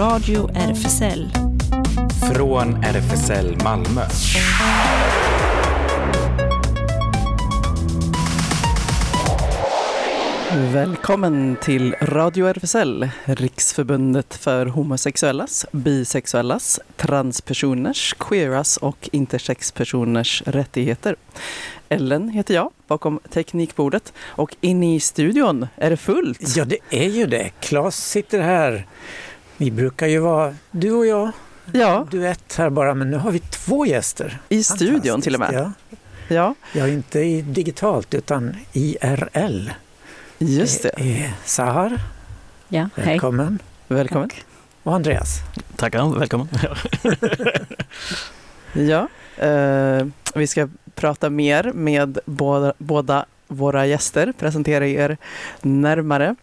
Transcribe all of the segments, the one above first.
Radio RFSL. Från RFSL Malmö. Välkommen till Radio RFSL, Riksförbundet för homosexuellas, bisexuellas, transpersoners, queeras och intersexpersoners rättigheter. Ellen heter jag, bakom teknikbordet. Och inne i studion är det fullt. Ja, det är ju det. Claes sitter här. Vi brukar ju vara du och jag, Ja, duett här bara, men nu har vi två gäster. i studion till och med. Ja, Ja, ja inte i digitalt utan IRL. just det. är Sahar, Ja, hej. välkommen. Välkommen. Och Andreas. Tackar, välkommen. Ja, eh, vi ska prata mer med båda, båda våra gäster, presentera er närmare.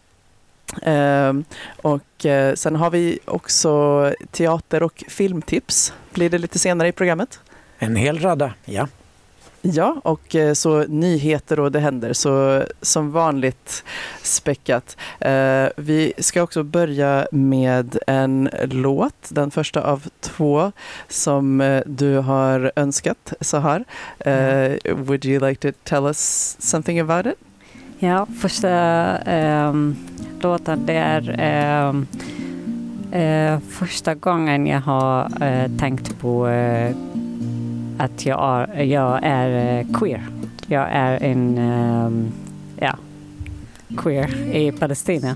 Eh, och eh, sen har vi också teater och filmtips. Blir det lite senare i programmet. En hel radda, ja. Ja, och eh, så nyheter och det händer. Så som vanligt späckat. Eh, vi ska också börja med en låt, den första av två som eh, du har önskat, Sahar. Eh, would you like to tell us something about it? Ja, första ehm, låten det är eh, eh, första gången jag har eh, tänkt på eh, att jag är, jag är eh, queer. Jag är en eh, ja, queer i Palestina.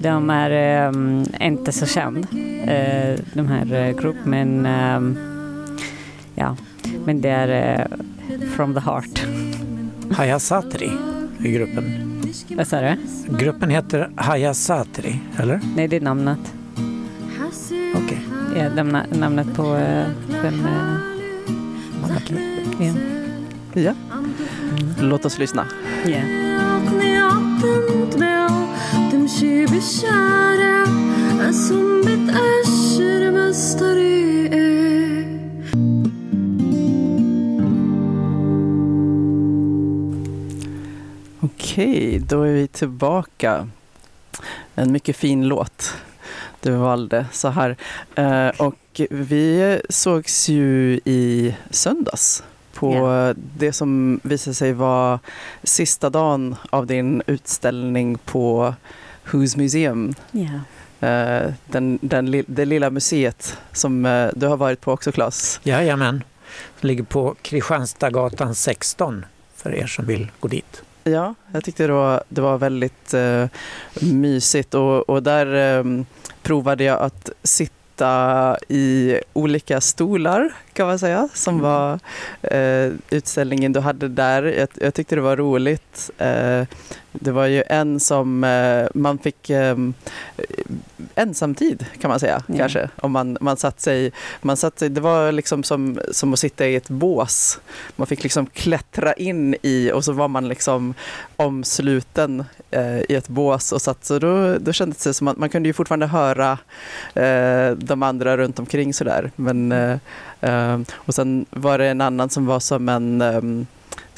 De är ehm, inte så känd, eh, de här eh, gruppen, men ehm, ja, men det är eh, from the heart. Haya Satri i gruppen. Vad sa du? Gruppen heter Hayasatri, eller? Nej, det är namnet. Okej. Okay. Ja, namn, namnet på eh, den... Eh, okay. Ja. ja. Mm. Låt oss lyssna. Yeah. Okej, då är vi tillbaka. En mycket fin låt du valde så här. Eh, och vi sågs ju i söndags på Ja. det som visade sig vara sista dagen av din utställning på Who's Museum. Eh, den, den, det lilla museet som eh, du har varit på också, Claes. Jajamän. Det ligger på Kristianstadsgatan 16 för er som vill gå dit. Ja, jag tyckte det var, det var väldigt eh, mysigt och, och där eh, provade jag att sitta i olika stolar kan man säga som var eh, utställningen du hade där. Jag, jag tyckte det var roligt. Det var ju en som eh, man fick eh, ensamtid kan man säga Ja. kanske. Om man, man satt sig, man satt sig, det var liksom som, som att sitta i ett bås. Man fick liksom klättra in i och så var man liksom omsluten eh, i ett bås och satt så då, då kändes det som att man kunde ju fortfarande höra eh, de andra runt omkring sådär. Men, eh, eh, och sen var det en annan som var som en ehm,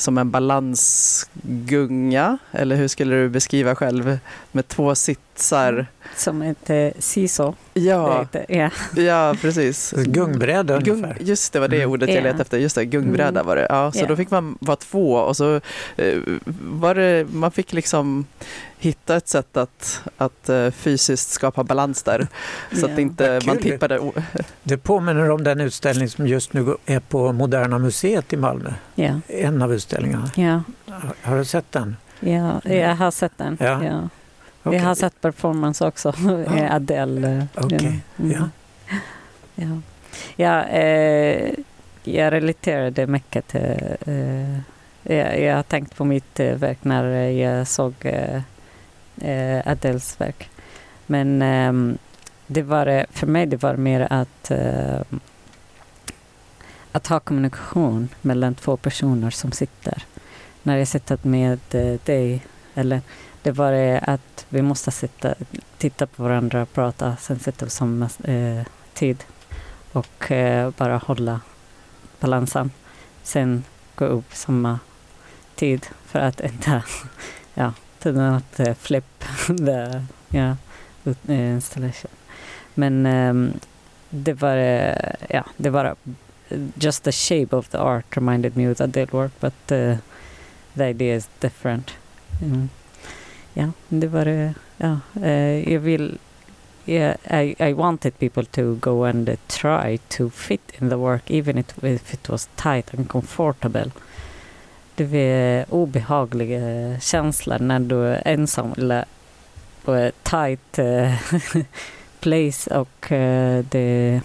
som en balansgunga, eller hur skulle du beskriva själv? Med två sitsar. Som ett siso. Ja, ja. ja precis. Gungbräda Gung, ungefär. just det var det Mm. ordet jag Ja. letade efter. Just det, gungbräda Mm. var det. Ja, så Ja. då fick man vara två och så eh, var det, man fick liksom hitta ett sätt att, att eh, fysiskt skapa balans där. Så att Ja. inte man tippade. Det påminner om den utställning som just nu är på Moderna Museet i Malmö. En av utställningarna. Ja. Har- Har du sett den? ja, jag har sett den. Ja. Ja. Okej. Jag har sett performance också, Ja. Adele. eh, ja. Mm. ja. Ja, ja eh, jag relaterade mycket till... Eh, jag, jag har tänkt på mitt eh, verk när jag såg eh, eh, Adeles verk. Men ehm, det var, eh, för mig det var mer att, eh, att ha kommunikation mellan två personer som sitter. När jag sitter med eh, dig, eller det var det att vi måste sitta, titta på varandra och prata, sen sitta på samma eh, tid och eh, bara hålla balansen. Sen gå upp samma tid för att inte ja, to not eh, flip the ja, eh, installation. Men ehm, det var, eh, ja, det var just the shape of the art reminded me of the dead work, but uh, the idea is different. Mm. Ja, det var det. Ja, uh, jag vill yeah, I, I wanted people to go and uh, try to fit in the work even it, if it was tight and comfortable. Det var obehagliga känslor när du är ensam eller på en tight uh, place och uh, det är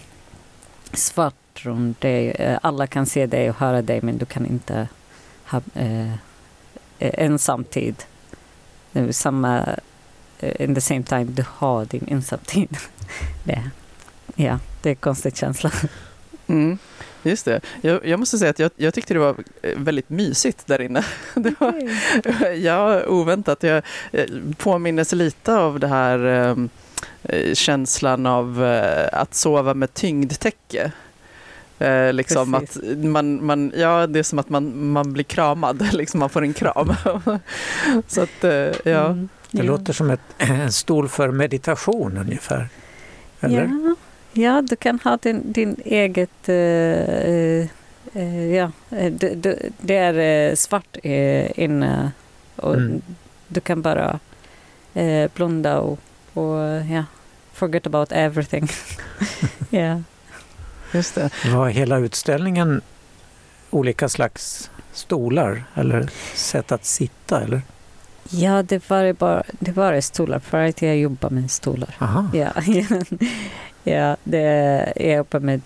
svart runt dig. Alla kan se dig och höra dig men du kan inte ha uh, ensamtid. Det är samma in the same time du har din ensamtid. det, ja, det är en konstig känsla. Mm, just det. Jag, jag måste säga att jag, jag, tyckte det var väldigt mysigt där inne. Det var, ja, oväntat. Jag, påminner sig lite av det här eh, känslan av eh, att sova med tyngdtäcke. Eh, liksom att man, man, ja, det är som att man, man blir kramad, liksom man får en kram. Så att, eh, ja. Mm. Det ja. låter som ett, en stol för meditation ungefär. Eller? Ja, ja du kan ha din, din eget... Uh, uh, ja, det, det, det är svart inne och mm. du kan bara blunda och, och ja, forget about everything. yeah. Just det. Var hela utställningen olika slags stolar eller sätt att sitta? Eller? Ja, det var bara det var stolar för att jag jobbar med stolar. Aha. Ja, ja det, jag jobbar med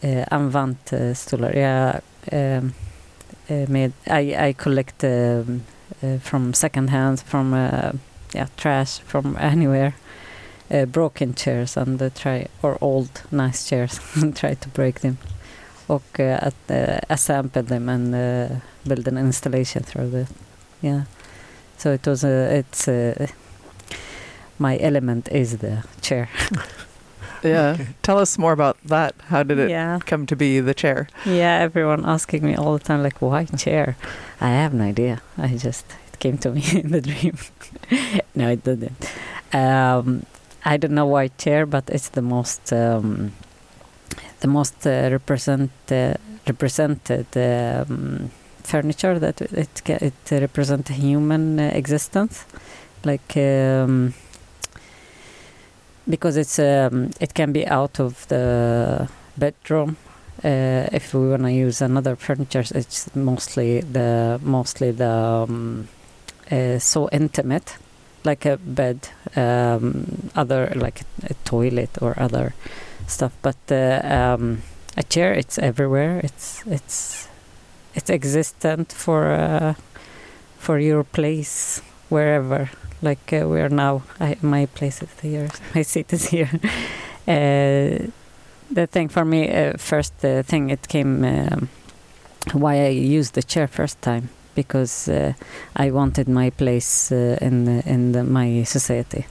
äh, använt stolar. Jag, äh, med, I, I collect uh, from second hand, from uh, yeah, trash, from anywhere. Uh, broken chairs and uh, try, or old nice chairs and try to break them. Och uh, att uh, assemble them and uh, build an installation through it. Yeah. So it was a, it's a, my element is the chair. yeah. Okay. Tell us more about that. How did it yeah. come to be the chair? Yeah, everyone asking me all the time, like, why chair? I have no idea. I just, it came to me in the dream. no, it didn't. Um, I don't know why chair, but it's the most, um, the most uh, represent, uh, represented um, furniture that it it represents human uh, existence, like um, because it's um, it can be out of the bedroom. Uh, if we want to use another furniture, it's mostly the mostly the um, uh, so intimate, like a bed, um, other like a toilet or other stuff. But uh, um, a chair, it's everywhere. It's it's it's existent for uh, for your place wherever like uh, we are now I, my place is here my seat is here uh, the thing for me uh, first the thing it came um, why I used the chair first time because uh, I wanted my place uh, in in the, my society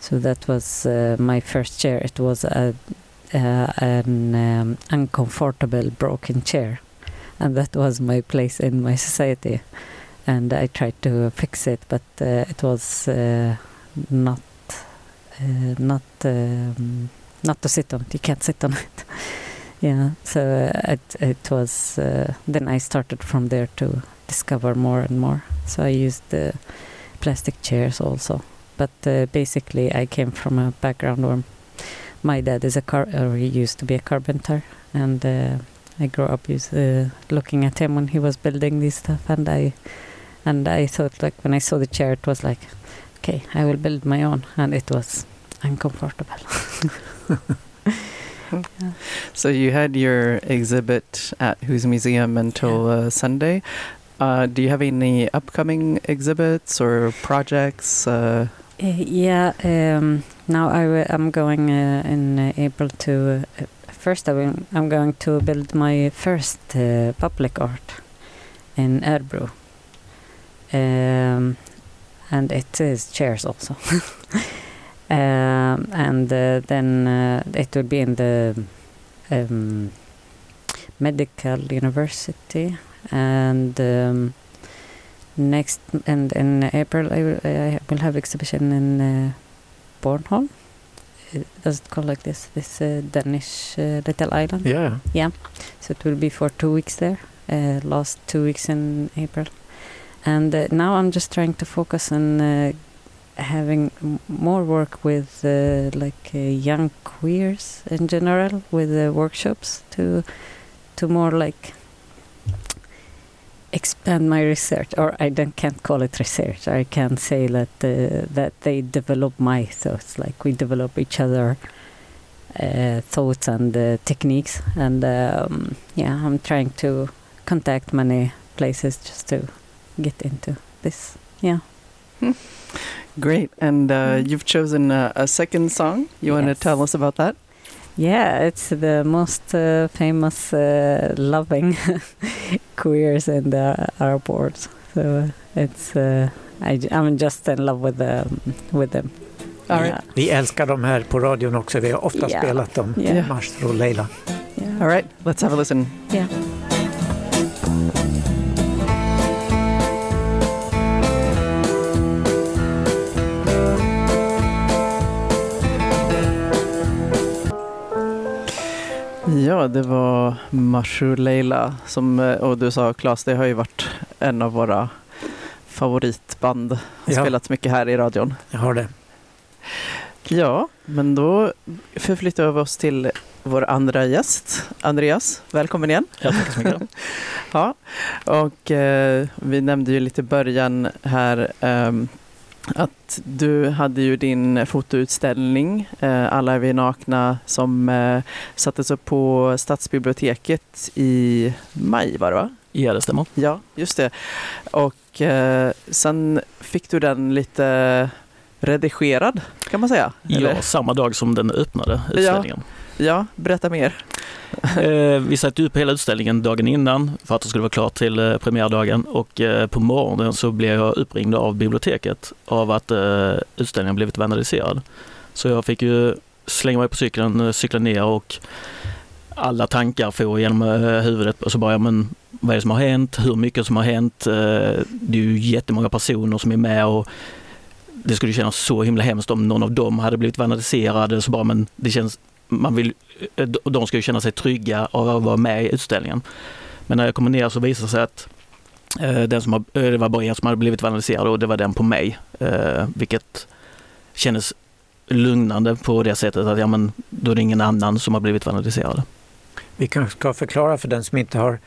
so that was my first chair it was a an um, uncomfortable broken chair and that was my place in my society. And I tried to fix it, but uh, it was uh, not uh, not um, not to sit on. You can't sit on it. yeah, so uh, it it was. Uh, then I started from there to discover more and more. So I used the plastic chairs also, but uh, basically I came from a background where my dad is a car or he used to be a carpenter and I grew up uh, looking at him when he was building this stuff, and I and I thought like when I saw the chair, it was like, okay, I will build my own, and it was uncomfortable. yeah. So you had your exhibit at Who's Museum until yeah. uh, Sunday. Uh, do you have any upcoming exhibits or projects? Uh? Uh, yeah, um, now I, am going uh, in April to first I'm, I'm going to build my first uh, public art in Erbro. Um, and it is chairs also. um, and uh, then uh, it will be in the um, medical university and um, next and in April I will, I will have exhibition in uh, Bornholm does it call like this? This uh, Danish uh, little island. Yeah. Yeah. So it will be for two weeks there. Uh, last two weeks in April, and uh, now I'm just trying to focus on uh, having m- more work with uh, like uh, young queers in general with uh, workshops to to more like expand my research or I don't can't call it research I can say that uh, that they develop my thoughts like we develop each other uh, thoughts and uh, techniques and um, yeah I'm trying to contact many places just to get into this yeah Great. And uh, Mm. you've chosen a, a second song. You want to tell us about that? Yeah, it's the most uh, famous uh, loving queers in the Arab world. So uh, it's uh, I, I'm just in love with them. With them. All right. Yeah, vi älskar dem här på radion också. Vi har ofta Ja. spelat dem, Ja. Marsr och Leila. yeah. All right. Let's have a listen. Yeah. Ja, det var Mashu Leila som, eh, och du sa Claes, det har ju varit en av våra favoritband. Har Ja. spelats mycket här i radion. Jag har det. Ja, men då förflyttar vi oss till vår andra gäst, Andreas. Välkommen igen. Ja, tack så mycket. Ja, och eh, vi nämnde ju lite i början här ehm, att du hade ju din fotoutställning eh, Alla är vi nakna som eh, sattes upp på Stadsbiblioteket i maj var det va? Ja, det stämmer. Ja, just det. Och eh, sen fick du den lite redigerad kan man säga? Eller? Ja, samma dag som den öppnade utställningen. ja, Ja, berätta mer. Eh, vi satte upp hela utställningen dagen innan för att det skulle vara klart till eh, premiärdagen och eh, på morgonen så blev jag uppringd av biblioteket av att eh, utställningen blivit vandaliserad. Så jag fick ju slänga mig på cykeln, eh, cykla ner och alla tankar får genom eh, huvudet och så bara, ja, men vad är det som har hänt? Hur mycket som har hänt? Det är ju jättemånga personer som är med och det skulle kännas så himla hemskt om någon av dem hade blivit vandaliserade. Så bara, men det känns, man vill, de ska ju känna sig trygga av att vara med i utställningen. Men när jag kommer ner så visar det sig att eh, den som har, eh, det var bara en som hade blivit vandaliserad och det var den på mig. Eh, vilket kändes lugnande på det sättet att ja, men, då är det ingen annan som har blivit vandaliserad. Vi kanske ska förklara för den som inte har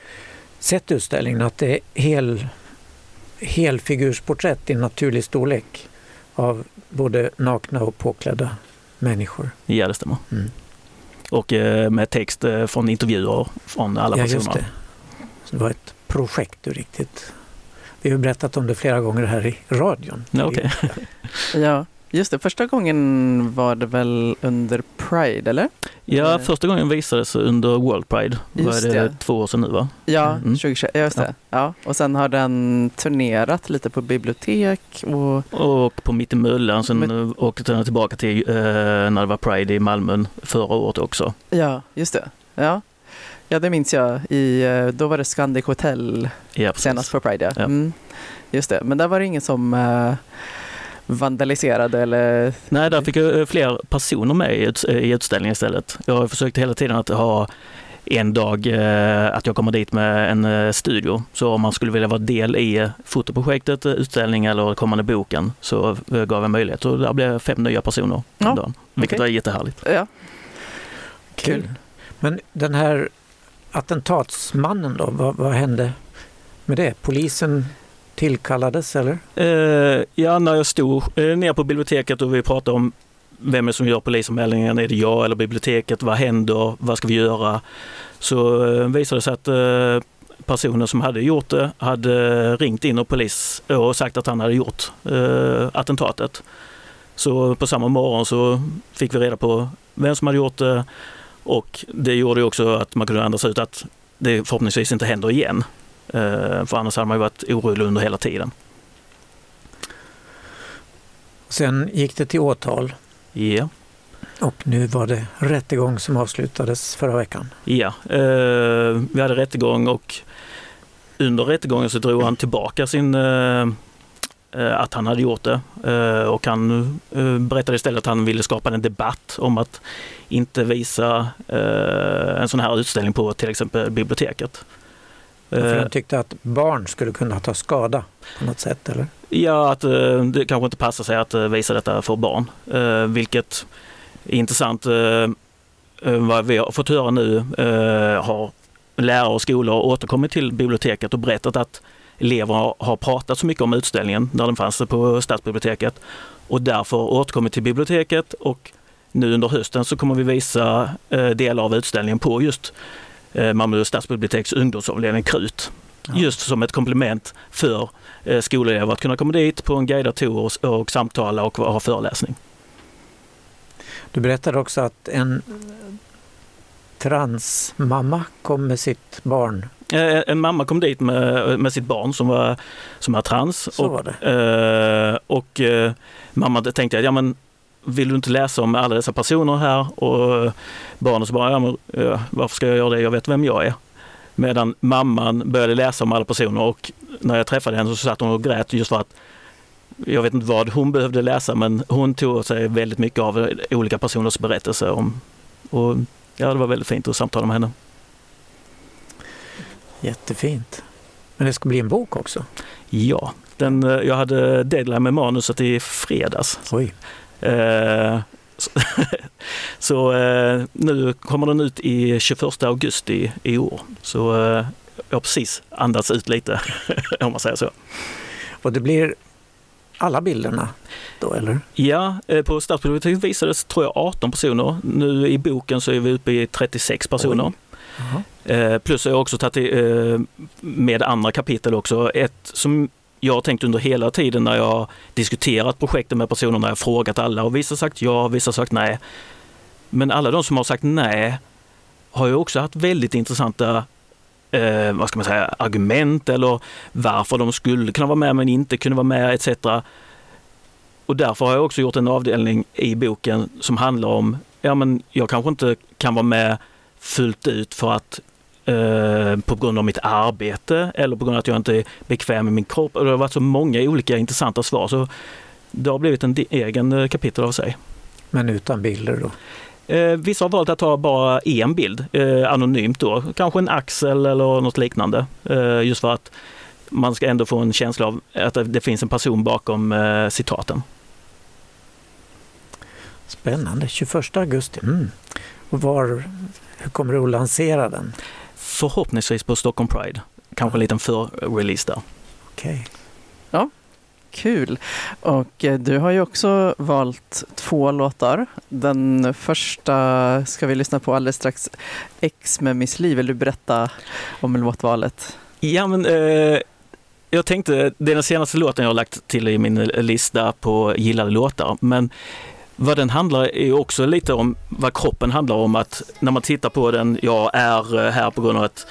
sett utställningen att det är hel, helfigursporträtt i naturlig storlek av både nakna och påklädda människor. Ja, det stämmer. Mm. Och eh, med text eh, från intervjuer från alla ja, personer. det. Så det var ett projekt du riktigt... Vi har berättat om det flera gånger här i radion. Ja, okej. Ja, just det. Första gången var det väl under Pride, eller? Ja, Eh. första gången visades under World Pride. Just är det, det. två år sedan nu va? Ja, Mm. 2021. Ja, just det. Ja. Och sen har den turnerat lite på bibliotek och Och på Mitt i Möllan, sen Men- åkte den tillbaka till eh, när det var Pride i Malmö förra året också. ja, just det. Ja. Ja, det minns jag. I, eh, då var det Scandic Hotel Ja, senast på Pride. Ja. Ja. Mm. Just det. Men där var det ingen som eh, vandaliserade eller... Nej, där fick jag eh, fler personer med i, ut, i utställningen istället. Jag har försökt hela tiden att ha en dag eh, att jag kommer dit med en eh, studio. Så om man skulle vilja vara del i eh, fotoprojektet, eh, utställningen eller kommande boken så eh, gav jag möjlighet. Och där blev fem nya personer Ja, den dagen. Vilket okej. var jättehärligt. Ja. Kul. Men den här attentatsmannen då, vad, vad hände med det? Polisen tillkallades eller? Eh, ja, när jag stod eh, ner på biblioteket och vi pratade om vem är som gör polisanmälningen, är det jag eller biblioteket, vad händer, vad ska vi göra? Så eh, visade det sig att eh, personen som hade gjort det hade ringt in och polis eh, och sagt att han hade gjort eh, attentatet. Så på samma morgon så fick vi reda på vem som hade gjort det och det gjorde också att man kunde andas ut att det förhoppningsvis inte händer igen. Eh, för annars hade man ju varit orolig under hela tiden. Sen gick det till åtal Ja, och nu var det rättegång som avslutades förra veckan. ja. Eh, vi hade rättegång och under rättegången så drog han tillbaka sin, eh, eh, att han hade gjort det och han berättade istället att han ville skapa en debatt om att inte visa en sån här utställning på till exempel biblioteket. För Eh, han tyckte att barn skulle kunna ta skada på något sätt, eller? Ja, att eh, det kanske inte passar sig att eh, visa detta för barn, eh, vilket är intressant. eh, eh, Vad vi har fått höra nu eh, har lärare och skolor återkommit till biblioteket och berättat att elever har- pratat så mycket om utställningen när den fanns på stadsbiblioteket och därför återkommit till biblioteket och nu under hösten så kommer vi visa eh, delar av utställningen på just eh, Malmö stadsbiblioteks ungdomsavdelning Krut. Ja. Just som ett komplement för eh, skolelever att kunna komma dit på en guidad tour och, och samtala och ha föreläsning. Du berättade också att en transmamma kom med sitt barn. Eh, En mamma kom dit med, med sitt barn som var, som var trans. Så och, var det. eh, och eh, mamma tänkte att ja, men, vill du inte läsa om alla dessa personer här? Och barnet så bara, ja, men, varför ska jag göra det? Jag vet vem jag är. Medan mamman började läsa om alla personer och när jag träffade henne så satt hon och grät just för att jag vet inte vad hon behövde läsa men hon tog sig väldigt mycket av olika personers berättelser om. Och ja, det var väldigt fint att samtala med henne. Jättefint. Men det ska bli en bok också. Ja, den, eh, jag hade deadline med manuset i fredags. Oj. Eh, så eh, nu kommer den ut i 21 augusti i år. Så eh, jag har precis andats ut lite, om man säger så. Och det blir alla bilderna då, eller? Ja, på Stadsbiblioteket visades tror jag 18 personer. Nu i boken så är vi uppe i 36 personer. Jaha. Eh, plus har jag också tagit med andra kapitel också. Ett som jag har tänkt under hela tiden när jag diskuterat projektet med personer, när jag frågat alla och vissa sagt ja, vissa sagt nej. Men alla de som har sagt nej har ju också haft väldigt intressanta eh, vad ska man säga, argument eller varför de skulle kunna vara med men inte kunde vara med etc. Och därför har jag också gjort en avdelning i boken som handlar om, ja men jag kanske inte kan vara med fullt ut för att eh, på grund av mitt arbete eller på grund av att jag inte är bekväm med min kropp. Det har varit så många olika intressanta svar så det har blivit en egen eh, kapitel av sig. Men utan bilder då? Eh, vissa har valt att ta bara en bild, eh, anonymt då, kanske en axel eller något liknande. Eh, just för att man ska ändå få en känsla av att det, finns en person bakom citaten. Spännande. 21 augusti. Mm. Och var, hur kommer du att lansera den? Förhoppningsvis på Stockholm Pride. Kanske en liten för-release där. Okej. Kul! Och eh, du har ju också valt två låtar. Den första ska vi lyssna på alldeles strax. X med Miss Li. Vill du berätta om låtvalet? Ja, men eh, jag tänkte, det är den senaste låten jag har lagt till i min lista på gillade låtar, men vad den handlar är också lite om vad kroppen handlar om. Att när man tittar på den, jag är eh, här på grund av att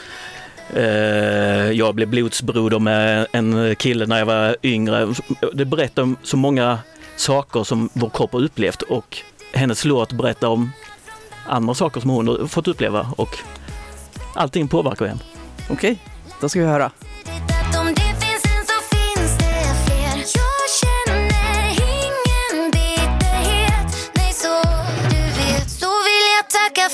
eh, jag blev blodsbroder med en kille när jag var yngre. Det berättar om så många saker som vår kropp har upplevt och hennes låt berättar om andra saker som hon har fått uppleva och allting påverkar en. Okej, då ska vi höra.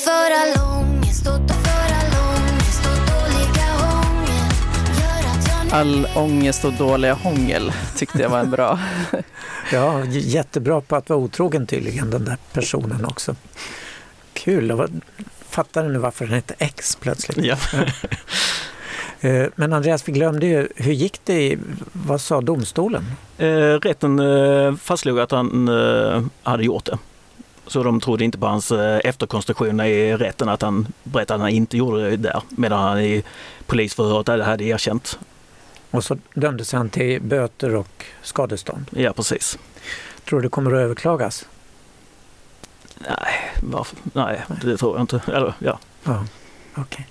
Tacka för all ångest och för all ångest och dåliga hångel Gör All ångest och dåliga hångel tyckte jag var en bra. Ja, jättebra på att vara otrogen tydligen, den där personen också. Kul. Jag fattar nu varför den hette X plötsligt. Ja. Eh, Men Andreas, vi glömde ju, hur gick det? I, vad sa domstolen? Eh, rätten eh, fastslog att han hade gjort det. Så de trodde inte på hans eh, efterkonstruktion i rätten att han berättade att han inte gjorde det där. Medan han i polisförhöret hade- erkänt. Och så dömdes han till böter och skadestånd. Ja, precis. Tror du det kommer att överklagas? Nej, varför? Nej, det tror jag inte. Eller, ja. Ja, okej.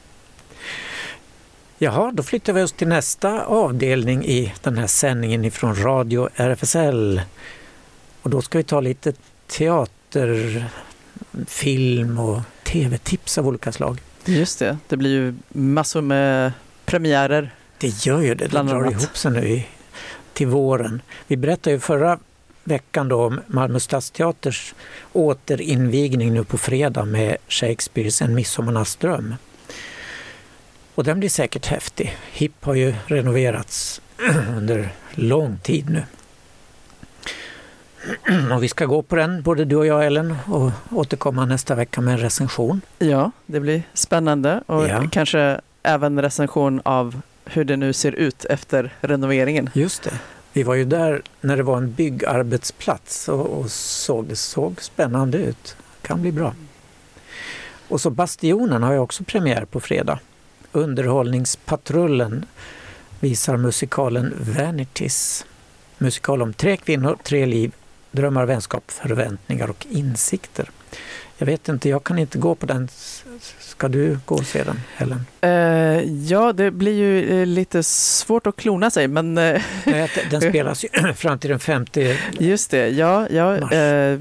Jaha, då flyttar vi oss till nästa avdelning i den här sändningen ifrån Radio RFSL. Och då ska vi ta lite teater, film och tv-tips av olika slag. Just det, det blir ju massor med premiärer. Det gör ju det, det drar annat. ihop sig nu i till våren. Vi berättade ju förra veckan då om Malmö stadsteaters återinvigning nu på fredag med Shakespeares En midsommarnattsdröm. Och den blir säkert häftig. HIP har ju renoverats under lång tid nu. Och vi ska gå på den, både du och jag Ellen, och återkomma nästa vecka med en recension. Ja, det blir spännande och Ja. kanske även recension av hur det nu ser ut efter renoveringen. Just det. Vi var ju där när det var en byggarbetsplats och, och såg, det såg spännande ut. Kan bli bra. Och så Bastionen har ju också premiär på fredag. Underhållningspatrullen visar musikalen Vanities. Musikal om tre kvinnor, tre liv, drömmar, vänskap, förväntningar och insikter. Jag vet inte, jag kan inte gå på den. Ska du gå och se den, Helen? Eh, ja, det blir ju eh, lite svårt att klona sig, men eh, Den spelas ju fram till den 50 just det, ja, ja Mars.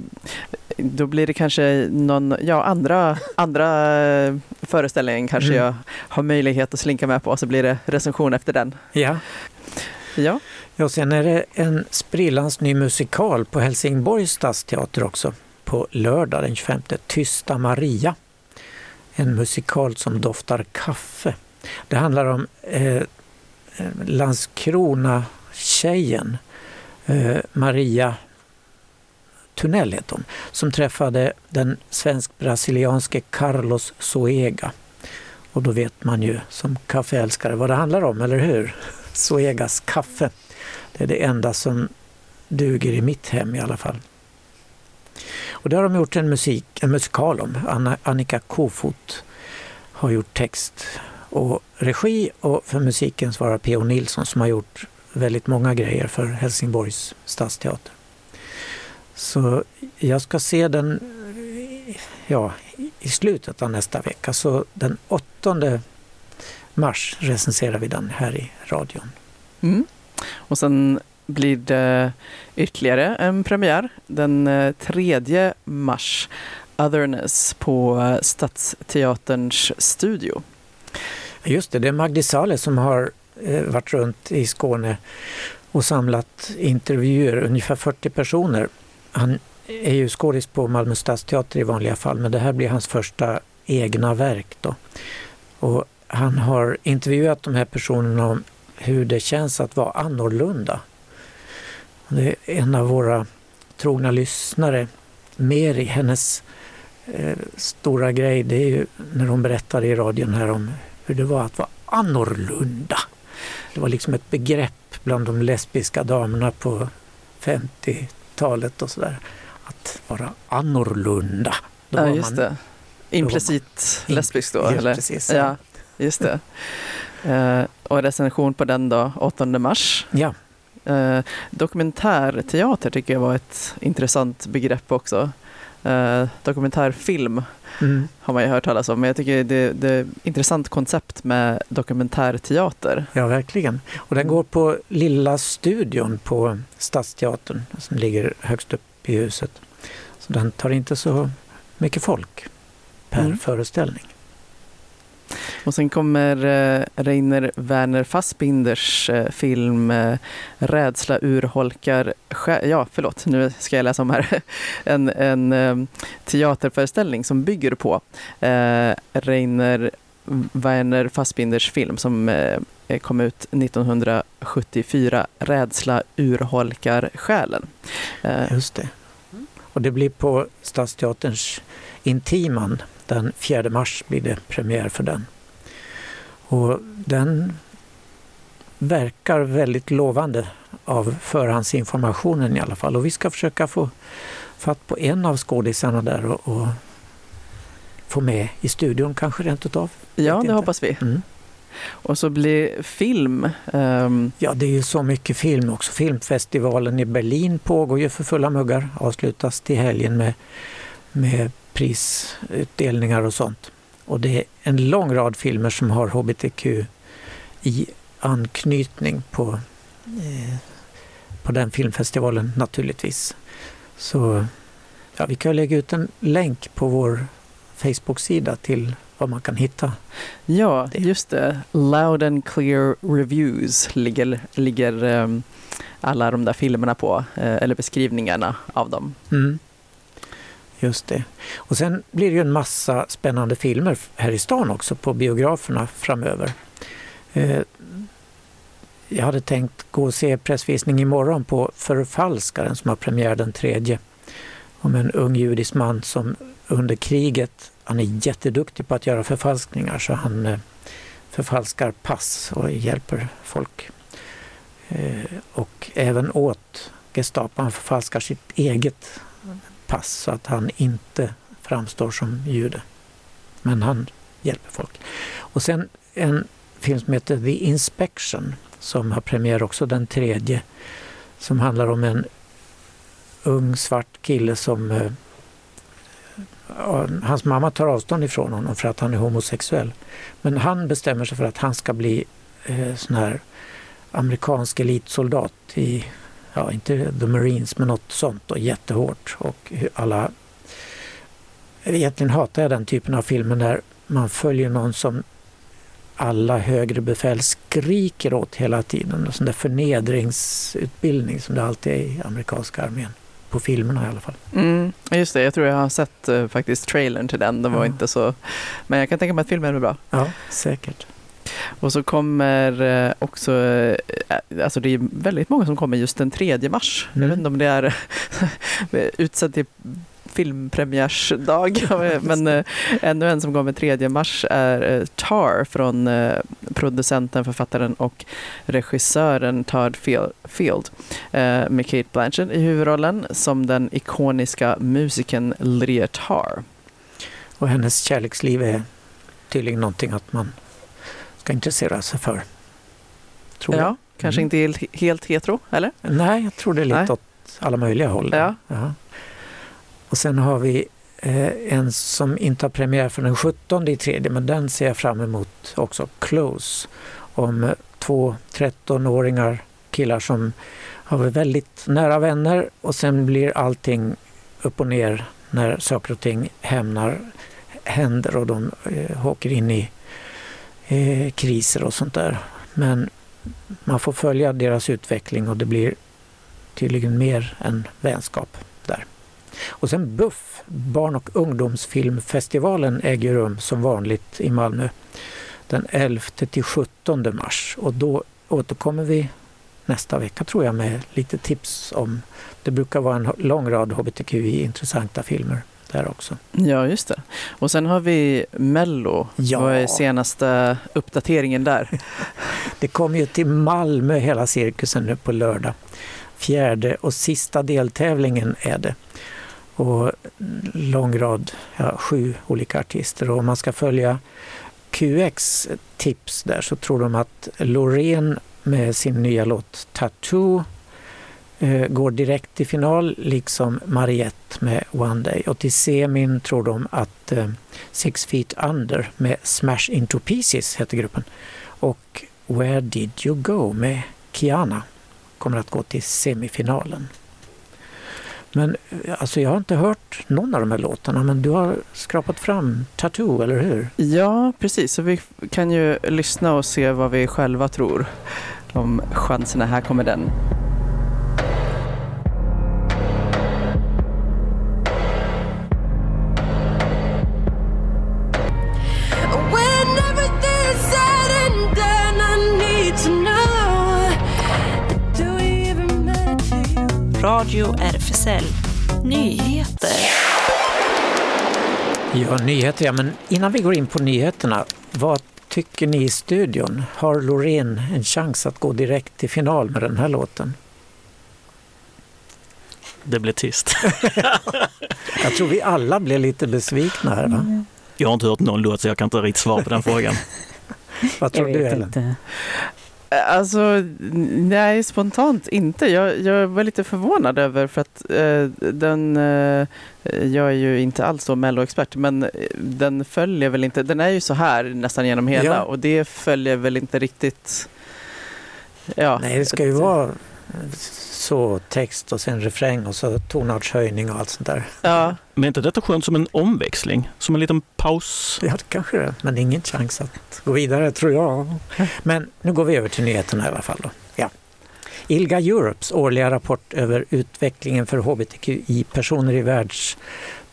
då blir det kanske någon, ja, andra, andra föreställningen kanske Mm. jag har möjlighet att slinka med på, så blir det recension efter den. Ja, Ja, Ja, sen är det en sprillans ny musikal på Helsingborgs stadsteater också på lördag den 25. Tysta Maria. En musikal som doftar kaffe. Det handlar om eh, Landskrona-tjejen eh, Maria Tunnell heter hon, som träffade den svensk-brasilianske Carlos Soega. Och då vet man ju som kaffeälskare vad det handlar om, eller hur? Soegas kaffe. Det är det enda som duger i mitt hem i alla fall. Och det har de gjort en, musik, en musikal om. Anna, Annika Kofot har gjort text och regi och för musiken svarar P.O. Nilsson som har gjort väldigt många grejer för Helsingborgs stadsteater. Så jag ska se den ja, i slutet av nästa vecka. Så den 8 mars recenserar vi den här i radion. mm och sen blir det ytterligare en premiär den eh, 3 mars. Otherness på eh, Stadsteaterns studio. Just det, det är Magdi Saleh som har eh, varit runt i Skåne och samlat intervjuer, ungefär 40 personer. Han är ju skådis på Malmö stadsteater i vanliga fall, men det här blir hans första egna verk. Då. Och han har intervjuat de här personerna om hur det känns att vara annorlunda. Det är en av våra trogna lyssnare, Meri, hennes eh, stora grej, det är ju när hon berättade i radion här om hur det var att vara annorlunda. Det var liksom ett begrepp bland de lesbiska damerna på 50-talet och sådär. Att vara annorlunda. Då Ja, just man- det. Implicit In- lesbisk då, Ja, eller? precis. Ja, just det. Eh, och recension på den då, 8 mars. Ja, Eh, dokumentärteater tycker jag var ett intressant begrepp också. Eh, dokumentärfilm mm. har man ju hört talas om, men jag tycker det, det är ett intressant koncept med dokumentärteater. ja verkligen. Och den går på Lilla studion på Stadsteatern som ligger högst upp i huset. Så den tar inte så mycket folk per Mm. föreställning. Och sen kommer eh, Reiner Werner Fassbinders eh, film eh, Rädsla urholkar sjä- Ja, förlåt, nu ska jag läsa om här. En, en teaterföreställning som bygger på Reiner Werner Fassbinders film som kom ut 1974, Rädsla urholkar själen. Just det. Och det blir på Stadsteaterns Intiman den 4 mars blir det premiär för den. Och den verkar väldigt lovande av förhandsinformationen i alla fall. Och vi ska försöka få fatt på en av skådisarna där och, och få med i studion kanske rent utav. ja, det inte. hoppas vi. Mm. Och så blir film Um... Ja, det är ju så mycket film också. Filmfestivalen i Berlin pågår ju för fulla muggar. Avslutas till helgen med, med prisutdelningar och sånt. Och det är en lång rad filmer som har hbtq i anknytning på, eh, på den filmfestivalen naturligtvis. Så ja, vi kan lägga ut en länk på vår Facebook-sida till vad man kan hitta. Ja, Det. just det. Loud and clear reviews ligger, ligger ehm, alla de där filmerna på, eh, eller beskrivningarna av dem. Mm. Just det. Och sen blir det ju en massa spännande filmer här i stan också på biograferna framöver. Eh, jag hade tänkt gå och se pressvisning imorgon på Förfalskaren som har premiär den tredje. Om en ung judisk man som under kriget, han är jätteduktig på att göra förfalskningar så han eh, förfalskar pass och hjälper folk. Eh, och även åt Gestapo, han förfalskar sitt eget pass så att han inte framstår som jude. Men han hjälper folk. Och sen en film som heter The Inspection som har premiär också den tredje som handlar om en ung svart kille som eh, hans mamma tar avstånd ifrån honom för att han är homosexuell. Men han bestämmer sig för att han ska bli eh, sån här amerikansk elitsoldat i ja, inte The Marines, men något sånt och jättehårt. Och alla... Egentligen hatar jag den typen av filmer där man följer någon som alla högre befäl skriker åt hela tiden. En sån där förnedringsutbildning som det alltid är i amerikanska armén. På filmerna i alla fall. Mm, just det, jag tror jag har sett eh, faktiskt trailern till den. Den var Ja. inte så... Men jag kan tänka mig att filmen är bra. Ja, säkert. Och så kommer eh, också, eh, alltså det är väldigt många som kommer just den 3 mars. Jag Mm. vet inte om det är utsedd till filmpremiärsdag, men eh, ännu en som kommer 3 mars är eh, Tar från eh, producenten, författaren och regissören Todd Fiel- Field eh, med Kate Blanchett i huvudrollen som den ikoniska musikern Lydia Tar. Och hennes kärleksliv är tydligen någonting att man ska intressera sig för. Tror jag. Ja, kanske Mm. inte helt, helt hetero, eller? Nej, jag tror det är lite Nej. åt alla möjliga håll. Ja. Ja. Och sen har vi eh, en som inte har premiär för den 17 i tredje, men den ser jag fram emot också. Close. Om två 13-åringar, killar som har varit väldigt nära vänner och sen blir allting upp och ner när saker och ting hämnar, händer och de eh, åker in i eh, kriser och sånt där. Men man får följa deras utveckling och det blir tydligen mer än vänskap. Och sen BUFF, Barn och ungdomsfilmfestivalen, äger rum som vanligt i Malmö den 11 till 17 mars och då återkommer vi nästa vecka tror jag med lite tips om det brukar vara en lång rad hbtqi-intressanta filmer där också. Ja, just det. Och sen har vi Mello. Ja. Vad är senaste uppdateringen där? Det kommer ju till Malmö hela cirkusen nu på lördag. Fjärde och sista deltävlingen är det. Och lång rad, ja, sju olika artister. Och om man ska följa QX tips där så tror de att Loreen med sin nya låt Tattoo eh, går direkt till final, liksom Mariette med One Day. Och till semin tror de att eh, Six Feet Under med Smash Into Pieces heter gruppen. Och Where Did You Go med Kiana kommer att gå till semifinalen. Men eh, alltså jag har inte hört någon av de här låtarna men du har skrapat fram Tattoo, eller hur? Ja, precis. Så vi kan ju lyssna och se vad vi själva tror om chanserna. Här kommer den. Radio RFSL Nyheter. Ja, nyheter ja, men innan vi går in på nyheterna, vad tycker ni i studion? Har Loreen en chans att gå direkt till final med den här låten? Det blir tyst. Jag tror vi alla blev lite besvikna här. Va? Jag har inte hört någon låt så jag kan inte riktigt svara på den frågan. Vad tror jag du Ellen? inte. Alltså, nej, spontant inte. Jag, jag var lite förvånad över för att eh, den, eh, jag är ju inte alls då melloexpert, men eh, den följer väl inte, den är ju så här nästan genom hela Ja. och det följer väl inte riktigt, ja. Nej, det ska ju vara så text och sen refräng och så tonartshöjning och allt sånt där. Ja, men är inte detta skönt som en omväxling? Som en liten paus? Ja, det kanske det är, men ingen chans att gå vidare tror jag. Men nu går vi över till nyheterna i alla fall. Då. Ja. ILGA Europes årliga rapport över utvecklingen för hbtqi-personer i världs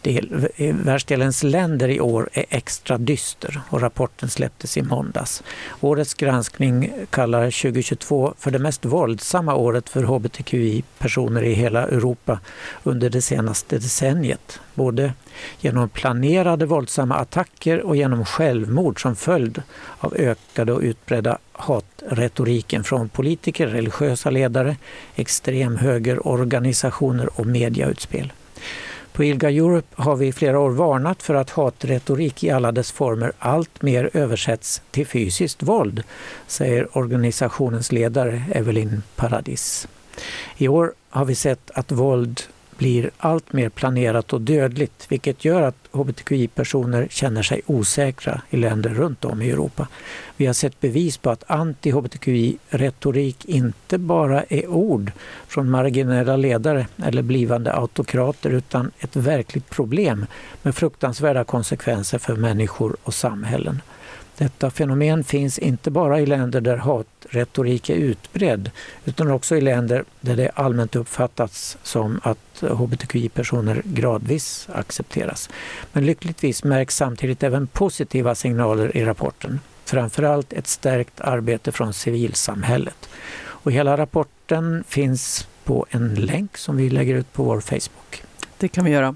del, eh, världsdelens länder i år är extra dyster och rapporten släpptes i måndags. Årets granskning kallar 2022 för det mest våldsamma året för hbtqi-personer i hela Europa under det senaste decenniet. Både genom planerade våldsamma attacker och genom självmord som följd av ökade och utbredda hatretoriken från politiker, religiösa ledare, extremhögerorganisationer och mediautspel. På ILGA Europe har vi i flera år varnat för att hatretorik i alla dess former alltmer översätts till fysiskt våld, säger organisationens ledare Evelyn Paradis. I år har vi sett att våld blir allt mer planerat och dödligt, vilket gör att hbtqi-personer känner sig osäkra i länder runt om i Europa. Vi har sett bevis på att anti-hbtqi-retorik inte bara är ord från marginella ledare eller blivande autokrater utan ett verkligt problem med fruktansvärda konsekvenser för människor och samhällen. Detta fenomen finns inte bara i länder där hatretorik är utbredd utan också i länder där det allmänt uppfattats som att hbtqi-personer gradvis accepteras. Men lyckligtvis märks samtidigt även positiva signaler i rapporten. Framförallt ett stärkt arbete från civilsamhället. Och hela rapporten finns på en länk som vi lägger ut på vår Facebook. det kan vi göra.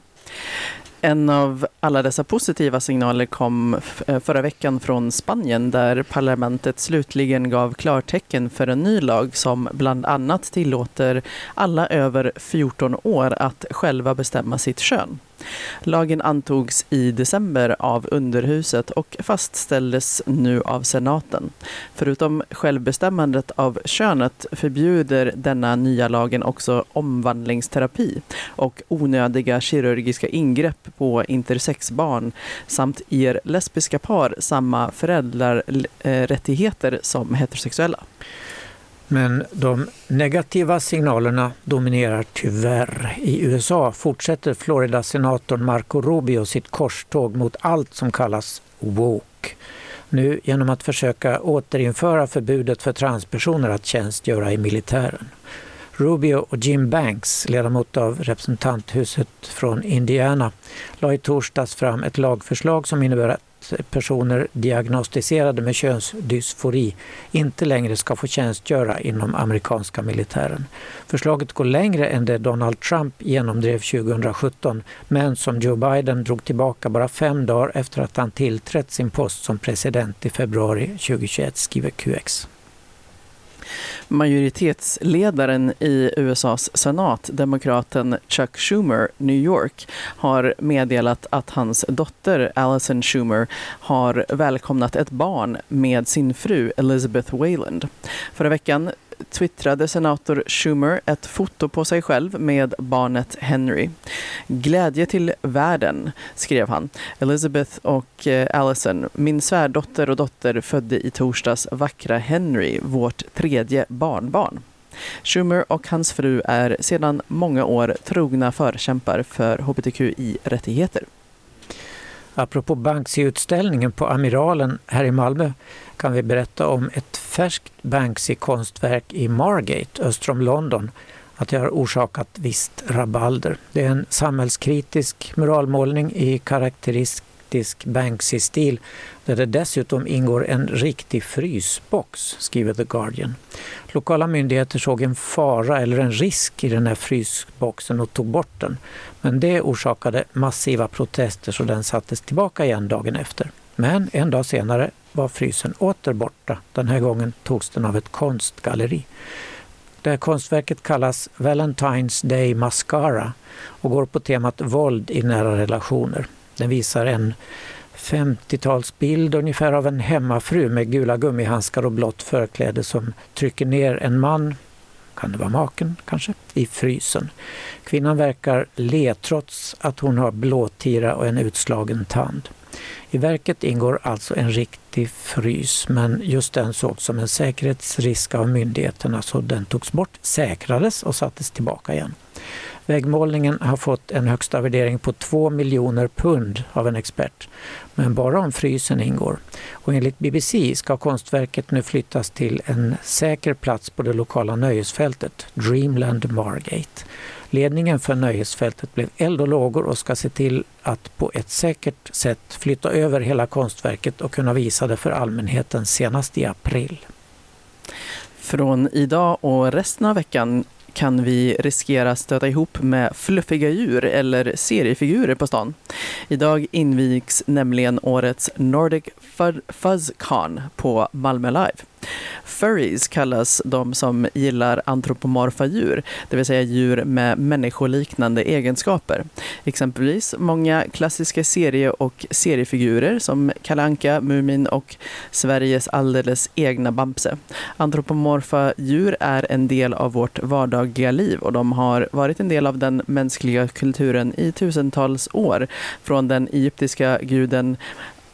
En av alla dessa positiva signaler kom eh, förra veckan från Spanien där parlamentet slutligen gav klartecken för en ny lag som bland annat tillåter alla över 14 år att själva bestämma sitt kön. Lagen antogs i december av underhuset och fastställdes nu av senaten. Förutom självbestämmandet av könet förbjuder denna nya lagen också omvandlingsterapi och onödiga kirurgiska ingrepp på intersexbarn samt ger lesbiska par samma föräldrarättigheter som heterosexuella. Men de negativa signalerna dominerar tyvärr. I USA fortsätter Florida-senatorn Marco Rubio sitt korståg mot allt som kallas woke. Nu genom att försöka återinföra förbudet för transpersoner att tjänstgöra i militären. Rubio och Jim Banks, ledamot av representanthuset från Indiana, la i torsdags fram ett lagförslag som innebär att personer diagnostiserade med könsdysfori inte längre ska få tjänstgöra inom amerikanska militären. Förslaget går längre än det Donald Trump genomdrev 2017 men som Joe Biden drog tillbaka bara fem dagar efter att han tillträtt sin post som president i februari 2021, skriver QX. Majoritetsledaren i USAs senat, demokraten Chuck Schumer, New York, har meddelat att hans dotter Allison Schumer har välkomnat ett barn med sin fru Elizabeth Wayland. Förra veckan twittrade senator Schumer ett foto på sig själv med barnet Henry. Glädje till världen, skrev han. Elizabeth och eh, Allison, min svärdotter och dotter födde i torsdags vackra Henry, vårt tredje barnbarn. Schumer och hans fru är sedan många år trogna förkämpar för hbtqi-rättigheter. Apropå Banksy-utställningen på Amiralen här i Malmö kan vi berätta om ett färskt Banksy-konstverk i Margate öster om London att det har orsakat visst rabalder. Det är en samhällskritisk muralmålning i karaktäristisk Banksy-stil där det dessutom ingår en riktig frysbox, skriver The Guardian. Lokala myndigheter såg en fara eller en risk i den här frysboxen och tog bort den. Men det orsakade massiva protester så den sattes tillbaka igen dagen efter. Men en dag senare var frysen åter borta. Den här gången togs den av ett konstgalleri. Det här konstverket kallas Valentine's Day Mascara och går på temat våld i nära relationer. Den visar en 50-talsbild ungefär av en hemmafru med gula gummihandskar och blått förkläde som trycker ner en man, kan det vara maken kanske, i frysen. Kvinnan verkar le trots att hon har blåtira och en utslagen tand. I verket ingår alltså en riktig frys, men just den sågs som en säkerhetsrisk av myndigheterna så den togs bort, säkrades och sattes tillbaka igen. Väggmålningen har fått en högsta värdering på 2 miljoner pund av en expert, men bara om frysen ingår. Och enligt BBC ska konstverket nu flyttas till en säker plats på det lokala nöjesfältet, Dreamland Margate. Ledningen för nöjesfältet blev eld och lågor och ska se till att på ett säkert sätt flytta över hela konstverket och kunna visa det för allmänheten senast i april. Från idag och resten av veckan kan vi riskera stöta ihop med fluffiga djur eller seriefigurer på stan. Idag invigs nämligen årets Nordic Fuzz FuzzCon på Malmö Live. Furries kallas de som gillar antropomorfa djur, det vill säga djur med människoliknande egenskaper. Exempelvis många klassiska serie och seriefigurer som Kalle Anka, Mumin och Sveriges alldeles egna Bamse. Antropomorfa djur är en del av vårt vardagliga liv och de har varit en del av den mänskliga kulturen i tusentals år. Från den egyptiska guden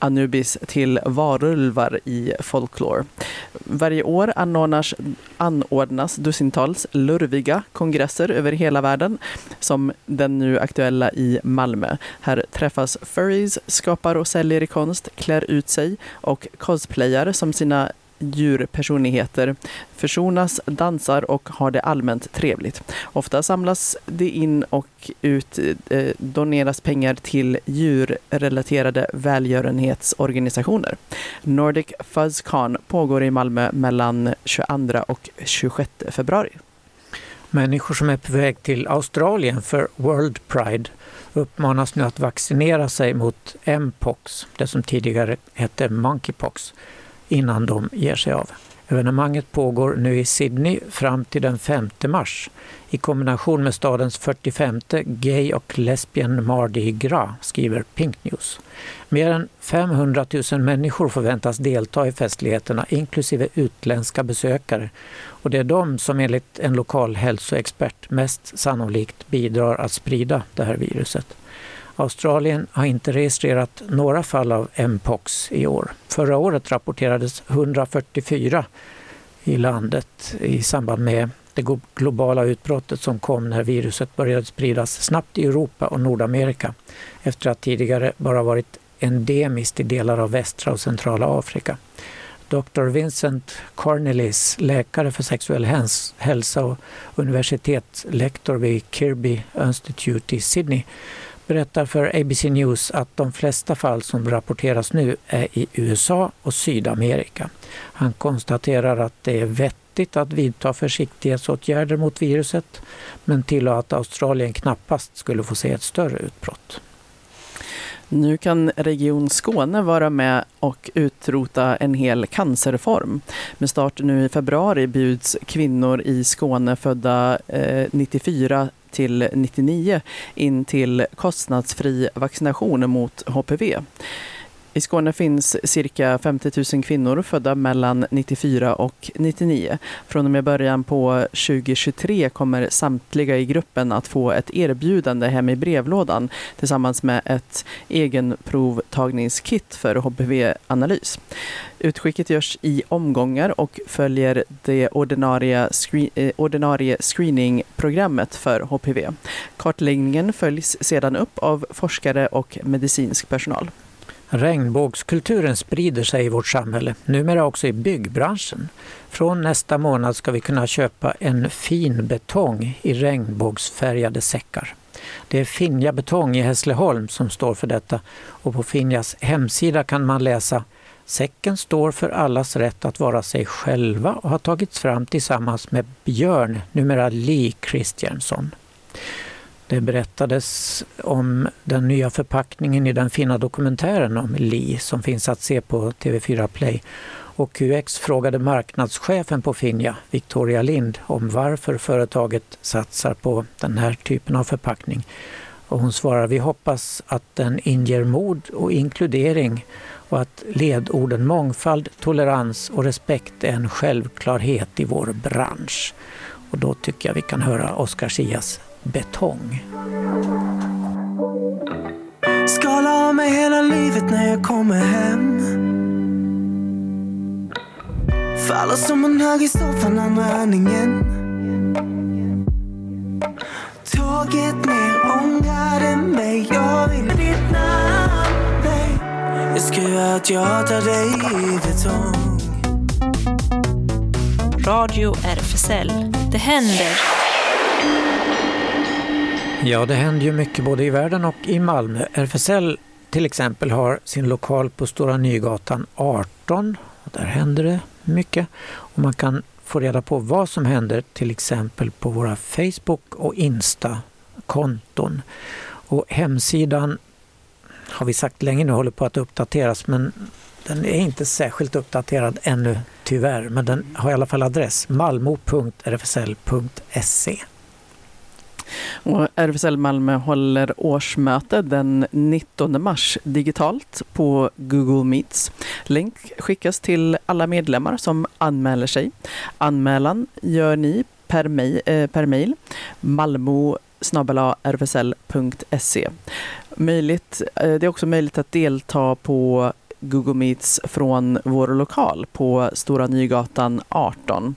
Anubis till varulvar i folklore. Varje år anordnas, anordnas dussintals lurviga kongresser över hela världen, som den nu aktuella i Malmö. Här träffas furries, skapar och säljer i konst, klär ut sig och cosplayar som sina djurpersonligheter försonas, dansar och har det allmänt trevligt. Ofta samlas det in och ut, eh, doneras pengar till djurrelaterade välgörenhetsorganisationer. Nordic Fuzz Con pågår i Malmö mellan 22 och 26 februari. Människor som är på väg till Australien för World Pride uppmanas nu att vaccinera sig mot mpox, det som tidigare hette monkeypox, innan de ger sig av. Evenemanget pågår nu i Sydney fram till den 5 mars i kombination med stadens 45 Gay och Lesbian Mardi Gras, skriver Pink News. Mer än 500 000 människor förväntas delta i festligheterna, inklusive utländska besökare. Och det är de som enligt en lokal hälsoexpert mest sannolikt bidrar att sprida det här viruset. Australien har inte registrerat några fall av mpox i år. Förra året rapporterades 144 i landet i samband med det globala utbrottet som kom när viruset började spridas snabbt i Europa och Nordamerika efter att tidigare bara varit endemiskt i delar av västra och centrala Afrika. Dr. Vincent Cornelis, läkare för sexuell hälsa och universitetslektor vid Kirby Institute i Sydney, berättar för ABC News att de flesta fall som rapporteras nu är i USA och Sydamerika. Han konstaterar att det är vettigt att vidta försiktighetsåtgärder mot viruset men tillade att Australien knappast skulle få se ett större utbrott. Nu kan Region Skåne vara med och utrota en hel cancerform. Med start nu i februari bjuds kvinnor i Skåne födda eh, 94 till 99 in till kostnadsfri vaccination mot HPV. I Skåne finns cirka 50 000 kvinnor födda mellan 94 och 99. Från och med början på 2023 kommer samtliga i gruppen att få ett erbjudande hem i brevlådan tillsammans med ett egenprovtagningskit för HPV-analys. Utskicket görs i omgångar och följer det ordinarie, screen, eh, ordinarie screeningprogrammet för HPV. Kartläggningen följs sedan upp av forskare och medicinsk personal. Regnbågskulturen sprider sig i vårt samhälle, numera också i byggbranschen. Från nästa månad ska vi kunna köpa en fin betong i regnbågsfärgade säckar. Det är Finja Betong i Hässleholm som står för detta och på Finjas hemsida kan man läsa Säcken står för allas rätt att vara sig själva och har tagits fram tillsammans med Björn, numera Lee Christiansson. Det berättades om den nya förpackningen i den fina dokumentären om Li som finns att se på TV4 Play. Och QX frågade marknadschefen på Finja, Victoria Lind, om varför företaget satsar på den här typen av förpackning. Och hon svarar, vi hoppas att den inger mod och inkludering och att ledorden mångfald, tolerans och respekt är en självklarhet i vår bransch. Och då tycker jag vi kan höra Oscar Sias Betong. Skala av mig hela livet när jag kommer hem Faller som en hög i soffan andra andningen Tagit ner, ångrade mig Jag vill ditt namn, nej Jag skriver att jag hatar dig i betong Radio RFSL. Det händer. Ja, det händer ju mycket både i världen och i Malmö. RFSL till exempel har sin lokal på Stora Nygatan 18. Där händer det mycket. Och man kan få reda på vad som händer till exempel på våra Facebook och Insta-konton. Och hemsidan har vi sagt länge nu håller på att uppdateras men den är inte särskilt uppdaterad ännu tyvärr. Men den har i alla fall adress malmo.rfsl.se. Och RFSL Malmö håller årsmöte den 19 mars digitalt på Google Meets. Länk skickas till alla medlemmar som anmäler sig. Anmälan gör ni per mejl, eh, per mejl malmo rfsl.se. Möjligt, eh, det är också möjligt att delta på Google Meets från vår lokal på Stora Nygatan 18.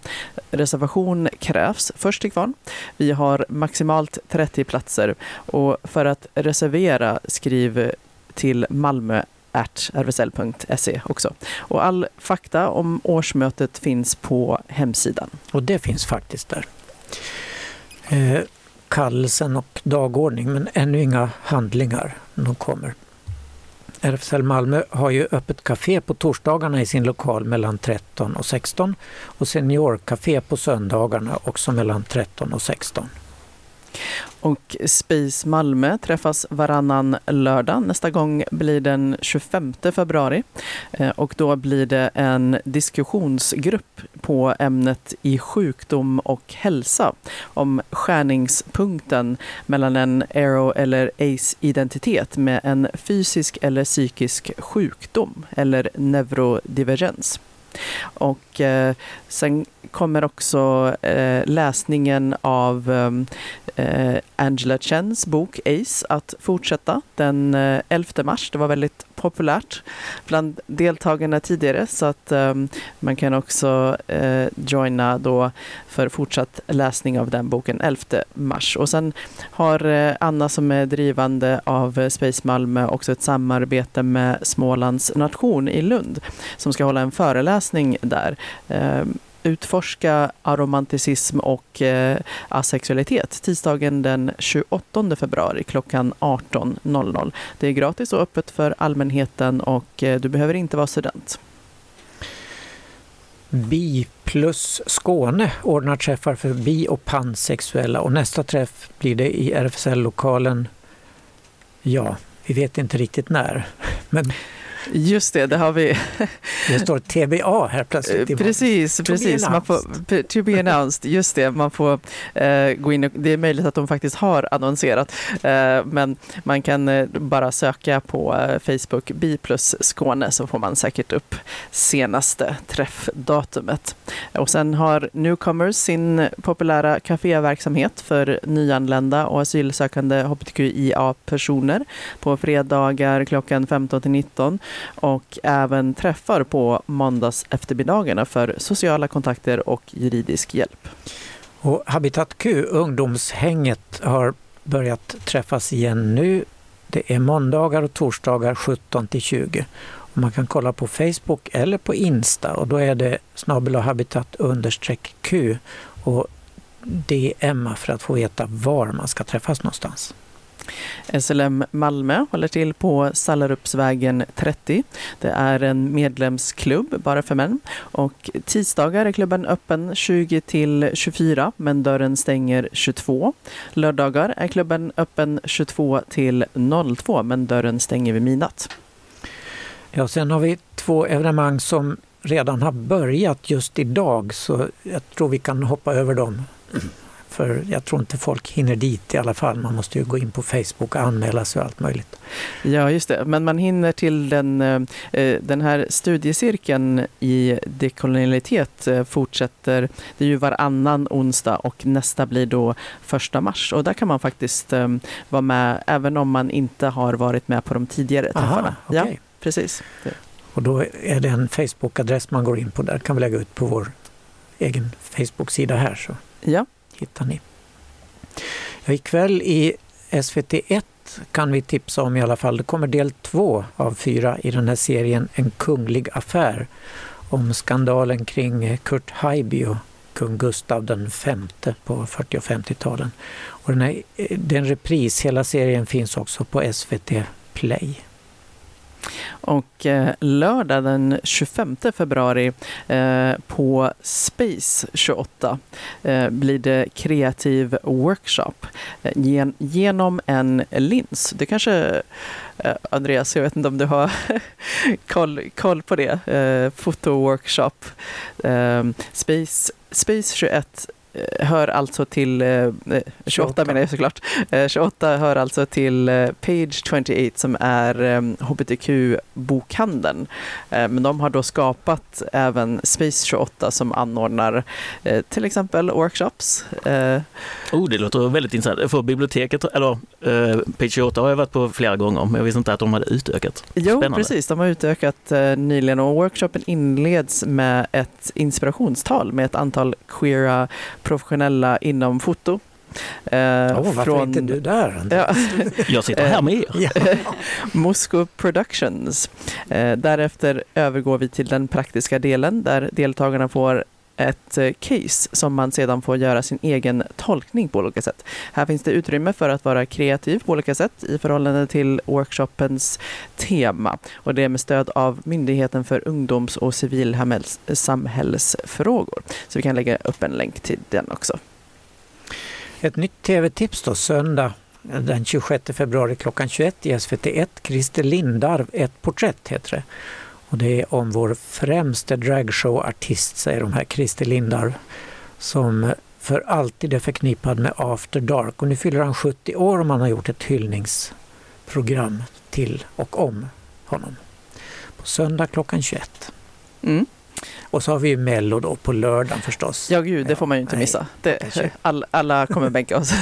Reservation krävs först till kvarn. Vi har maximalt 30 platser och för att reservera skriv till Malmö rvsl.se också. Och all fakta om årsmötet finns på hemsidan. Och det finns faktiskt där. Eh, kallelsen och dagordning men ännu inga handlingar. De kommer. RFSL Malmö har ju öppet café på torsdagarna i sin lokal mellan 13 och 16 och seniorkafé på söndagarna också mellan 13 och 16. Och Space Malmö träffas varannan lördag. Nästa gång blir den 25 februari. Eh, och då blir det en diskussionsgrupp på ämnet i sjukdom och hälsa om skärningspunkten mellan en Aero eller ACE-identitet med en fysisk eller psykisk sjukdom eller neurodivergens. Och eh, sen kommer också eh, läsningen av ehm, eh, Angela Chens bok Ace att fortsätta den eh, 11 mars. Det var väldigt populärt bland deltagarna tidigare så att eh, man kan också eh, joina då för fortsatt läsning av den boken 11 mars. Och sen har eh, Anna som är drivande av eh, Space Malmö också ett samarbete med Smålands nation i Lund som ska hålla en föreläsning där. Ehm, Utforska aromanticism och eh, asexualitet tisdagen den 28 februari klockan 18.00. Det är gratis och öppet för allmänheten och eh, du behöver inte vara student. Bi plus Skåne ordnar träffar för bi och pansexuella och nästa träff blir det i RFSL-lokalen, ja, vi vet inte riktigt när. Men Just det, det har vi. det står TBA här plötsligt. Eh, Precis, precis. Man får, to be announced, just det. Man får eh, gå in och, det är möjligt att de faktiskt har annonserat, eh, men man kan eh, bara söka på eh, Facebook Bi plus Skåne så får man säkert upp senaste träffdatumet. Och sen har Newcomers sin populära kaféverksamhet för nyanlända och asylsökande hbtqia-personer på fredagar klockan 15 till 19 och även träffar på måndags eftermiddagarna för sociala kontakter och juridisk hjälp. Och Habitat Q, ungdomshänget, har börjat träffas igen nu. Det är måndagar och torsdagar 17 till 20. Och man kan kolla på Facebook eller på Insta och då är det snabel habitat understreck Q och DMa för att få veta var man ska träffas någonstans. SLM Malmö håller till på Sallarupsvägen 30. Det är en medlemsklubb bara för män och tisdagar är klubben öppen 20 till 24 men dörren stänger 22. Lördagar är klubben öppen 22 till 02 men dörren stänger vid midnatt. Ja, sen har vi två evenemang som redan har börjat just idag så jag tror vi kan hoppa över dem för jag tror inte folk hinner dit i alla fall. Man måste ju gå in på Facebook och anmäla sig och allt möjligt. Ja, just det. Men man hinner till den, eh, den här studiecirkeln i dekolonialitet eh, fortsätter. Det är ju varannan onsdag och nästa blir då första mars. Och där kan man faktiskt eh, vara med även om man inte har varit med på de tidigare Aha, träffarna. okej. Ja, precis. Och då är det en Facebook-adress man går in på. Där kan vi lägga ut på vår egen Facebook-sida här så Ja hittar ni. Ja, ikväll i SVT1 kan vi tipsa om i alla fall. Det kommer del två av fyra i den här serien En kunglig affär om skandalen kring Kurt Haijby och kung Gustav den femte på 40 och 50-talen. Och den här, eh, det är en repris, hela serien finns också på SVT Play. Och eh, lördag den 25 februari eh, på Space 28 eh, blir det kreativ workshop eh, gen, genom en lins. Du kanske, eh, Andreas, jag vet inte om du har koll, koll på det. Eh, fotoworkshop. Space, Space 21 hör alltså till, eh, eh, 28 28. menar jag såklart, eh, 28 hör alltså till eh, Page 28 som är eh, hbtq-bokhandeln. Eh, men de har då skapat även Space 28 som anordnar eh, till exempel workshops. Eh, Oh, det låter väldigt intressant. För biblioteket, eller eh, Page 28 har jag varit på flera gånger, men jag visste inte att de hade utökat. Jo, Spännande. precis. De har utökat eh, nyligen och workshopen inleds med ett inspirationstal med ett antal queera professionella inom foto. Eh, Åh, varför är inte du där? Ja. Jag sitter här med er. Mosco Productions. Eh, därefter övergår vi till den praktiska delen där deltagarna får ett eh, case som man sedan får göra sin egen tolkning på olika sätt. Här finns det utrymme för att vara kreativ på olika sätt i förhållande till workshopens tema och det är med stöd av Myndigheten för ungdoms och civilsamhällsfrågor. Så vi kan lägga upp en länk till den också. Ett nytt tv-tips då, söndag den 26 februari klockan 21 i SVT1. Christer Lindarw, ett porträtt heter det. Och det är om vår främste dragshowartist, säger de här, Christer Lindarw, som för alltid är förknippad med After Dark. Och nu fyller han 70 år och man har gjort ett hyllningsprogram till och om honom. På söndag klockan 21. Mm. Och så har vi ju Mello då på lördagen förstås. Ja, gud, det får man ju inte missa. Det, all, alla kommer bänka oss.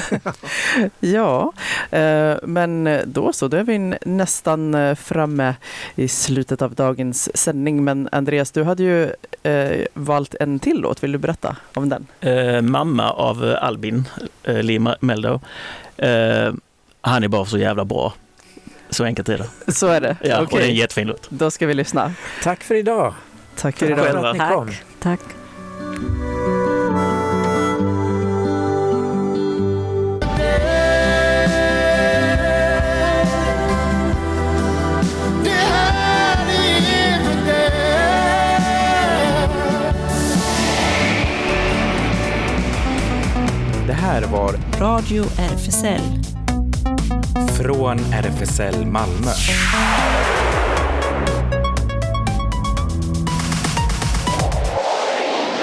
ja, eh, men då så, då är vi nästan eh, framme i slutet av dagens sändning. Men Andreas, du hade ju eh, valt en till låt. Vill du berätta om den? Eh, mamma av Albin, eh, Meldo. Eh, han är bara så jävla bra. Så enkelt är det. Så är det? Ja, och det är en jättefin låt. då ska vi lyssna. Tack för idag! Tack för idag. ni Tack. kom. Tack. Det här var Radio RFSL. Från RFSL Malmö.